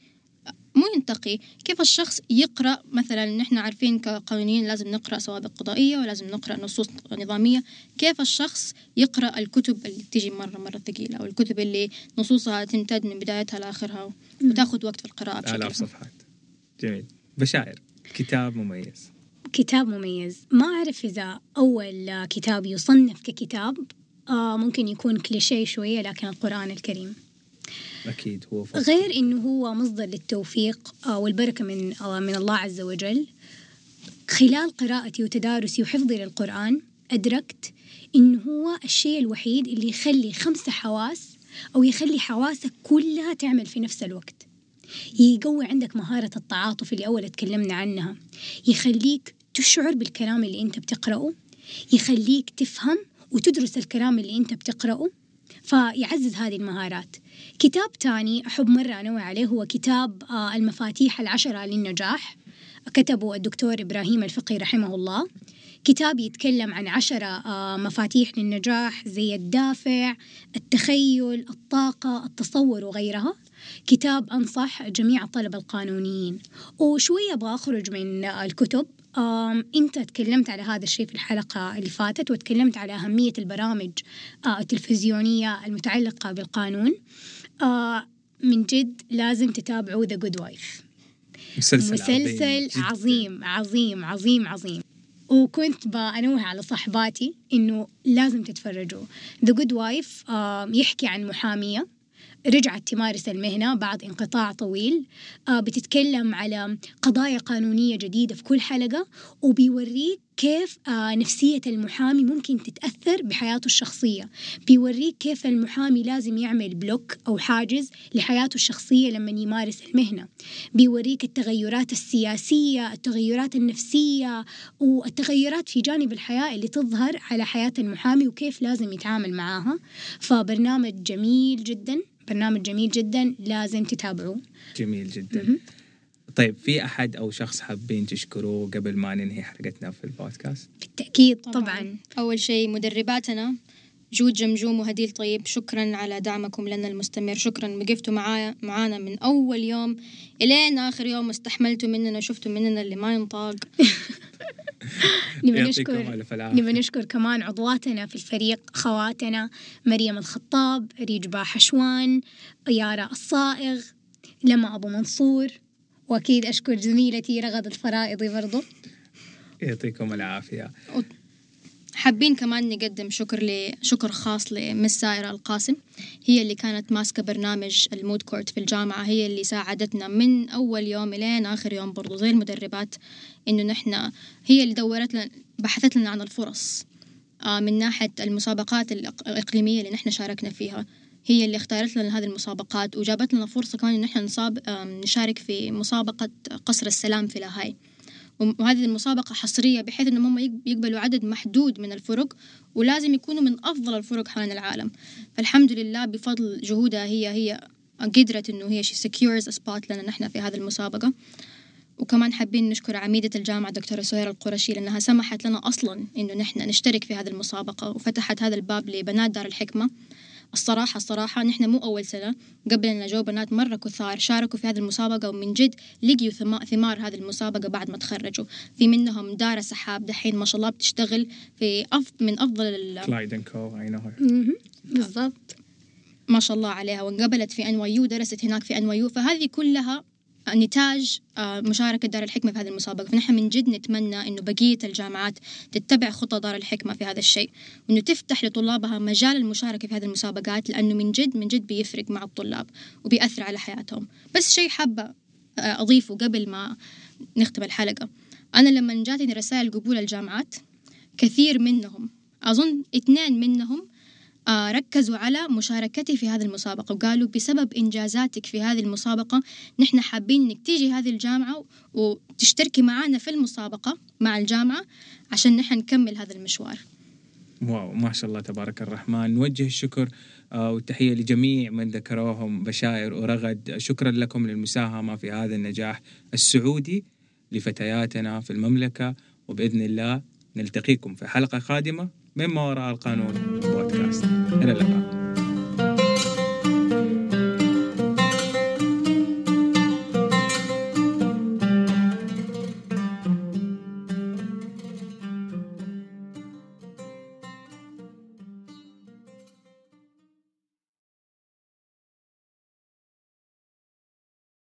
مو ينتقي كيف الشخص يقرأ؟ مثلا نحن عارفين كقانونيين لازم نقرأ سوابق قضائية ولازم نقرأ نصوص نظامية. كيف الشخص يقرأ الكتب اللي تيجي مرة مرة ثقيلة أو الكتب اللي نصوصها تمتد من بدايتها لآخرها وتاخذ وقت في القراءة بشكل آلاف صفحات جميل. بشائر كتاب مميز. كتاب مميز. ما أعرف إذا أول كتاب يصنف ككتاب آه ممكن يكون كليشيه شوية لكن القرآن الكريم. أكيد هو فصل. غير إنه هو مصدر للتوفيق آه، والبركة من آه، من الله عز وجل. خلال قراءتي وتدارسي وحفظي للقرآن أدركت إنه هو الشيء الوحيد اللي يخلي خمسة حواس أو يخلي حواسك كلها تعمل في نفس الوقت. يقوي عندك مهارة التعاطف اللي أول تكلمنا عنها. يخليك تشعر بالكلام اللي أنت بتقرأه؟ يخليك تفهم وتدرس الكلام اللي أنت بتقرأه؟ فيعزز هذه المهارات. كتاب تاني أحب مرة أنوه عليه هو كتاب آه، المفاتيح العشرة للنجاح. كتبه الدكتور إبراهيم الفقي رحمه الله. كتاب يتكلم عن عشرة آه، مفاتيح للنجاح زي الدافع التخيل الطاقة التصور وغيرها. كتاب أنصح جميع الطلبة القانونيين. وشوية أبغى أخرج من الكتب. أنت تكلمت على هذا الشيء في الحلقة اللي فاتت وتكلمت على أهمية البرامج آه، التلفزيونية المتعلقة بالقانون. آه، من جد لازم تتابعوا ذا جود وايف مسلسل, مسلسل عظيم, عظيم عظيم عظيم عظيم. وكنت بأنوه على صحباتي إنه لازم تتفرجوا. The Good Wife يحكي عن محامية. رجعت تمارس المهنة بعد انقطاع طويل. آه، بتتكلم على قضايا قانونية جديدة في كل حلقة وبيوريك كيف آه، نفسية المحامي ممكن تتأثر بحياته الشخصية. بيوريك كيف المحامي لازم يعمل بلوك أو حاجز لحياته الشخصية لما يمارس المهنة. بيوريك التغيرات السياسية التغيرات النفسية والتغيرات في جانب الحياة اللي تظهر على حياة المحامي وكيف لازم يتعامل معاها. فبرنامج جميل جدا. برنامج جميل جدا لازم تتابعوه. جميل جدا. طيب في أحد أو شخص حابين تشكروه قبل ما ننهي حلقتنا في البودكاست؟ بالتأكيد طبعا, طبعاً. أول شيء مدرباتنا جود جمجوم وهديل طيب شكرا على دعمكم لنا المستمر. شكرا وقفتوا معايا معانا من أول يوم إلين آخر يوم استحملتوا مننا وشفتوا مننا اللي ما ينطاق. <laughs> نبي نشكر نبي نشكر كمان عضواتنا في الفريق خواتنا مريم الخطاب ريج حشوان يارا الصائغ لما أبو منصور وأكيد أشكر زميلتي رغد الفرائضي برضو. يعطيكم العافية. حابين كمان نقدم شكر ل... شكر خاص لمس سائرة القاسم. هي اللي كانت ماسكة برنامج ال moot court في الجامعة. هي اللي ساعدتنا من أول يوم لين آخر يوم برضو. زي المدربات إنه نحن هي اللي دورت لنا بحثت لنا عن الفرص. آه، من ناحية المسابقات الإقليمية اللي نحن شاركنا فيها. هي اللي اختارت لنا هذه المسابقات وجابت لنا فرصة كمان إن إحنا نصاب نشارك في مسابقة قصر السلام في لاهاي. وهذه المسابقة حصرية بحيث إنهم هم يقبلوا عدد محدود من الفرق ولازم يكونوا من أفضل الفرق حوالين العالم. فالحمد لله بفضل جهودها هي هي قدرت إنه هي شي a spot لنا نحن في هذه المسابقة. وكمان حابين نشكر عميدة الجامعة دكتورة سهير القرشي لأنها سمحت لنا أصلا إنه نحن نشترك في هذه المسابقة وفتحت هذا الباب لبنات دار الحكمة. الصراحة الصراحة نحن مو أول سنة. قبلنا جو بنات مرة كثار. شاركوا في هذه المسابقة ومن جد لقيوا ثمار هذه المسابقة بعد ما تخرجوا. في منهم دارة سحاب دحين ما شاء الله بتشتغل في أف من أفضل كلايد كو بالضبط. ما شاء الله عليها. وانقبلت في NYU درست هناك في NYU فهذه كلها نتاج آه، مشاركة دار الحكمة في هذه المسابقة. فنحن من جد نتمنى أنه بقية الجامعات تتبع خطة دار الحكمة في هذا الشيء وأنه تفتح لطلابها مجال المشاركة في هذه المسابقات لأنه من جد من جد بيفرق مع الطلاب وبيأثر على حياتهم. بس شيء حابة آه، أضيفه قبل ما نختم الحلقة. أنا لما جاتني رسائل قبول الجامعات كثير منهم أظن اثنين منهم ركزوا على مشاركتي في هذه المسابقة وقالوا بسبب إنجازاتك في هذه المسابقة نحن حابين إنك تيجي هذه الجامعة وتشتركي معنا في المسابقة مع الجامعة عشان نحن نكمل هذا المشوار. واو ما شاء الله تبارك الرحمن. نوجه الشكر آه، والتحية لجميع من ذكروهم بشاير ورغد. شكرا لكم للمساهمة في هذا النجاح السعودي لفتياتنا في المملكة وبإذن الله نلتقيكم في حلقة قادمة من ما وراء القانون. بودكاست إلى اللقاء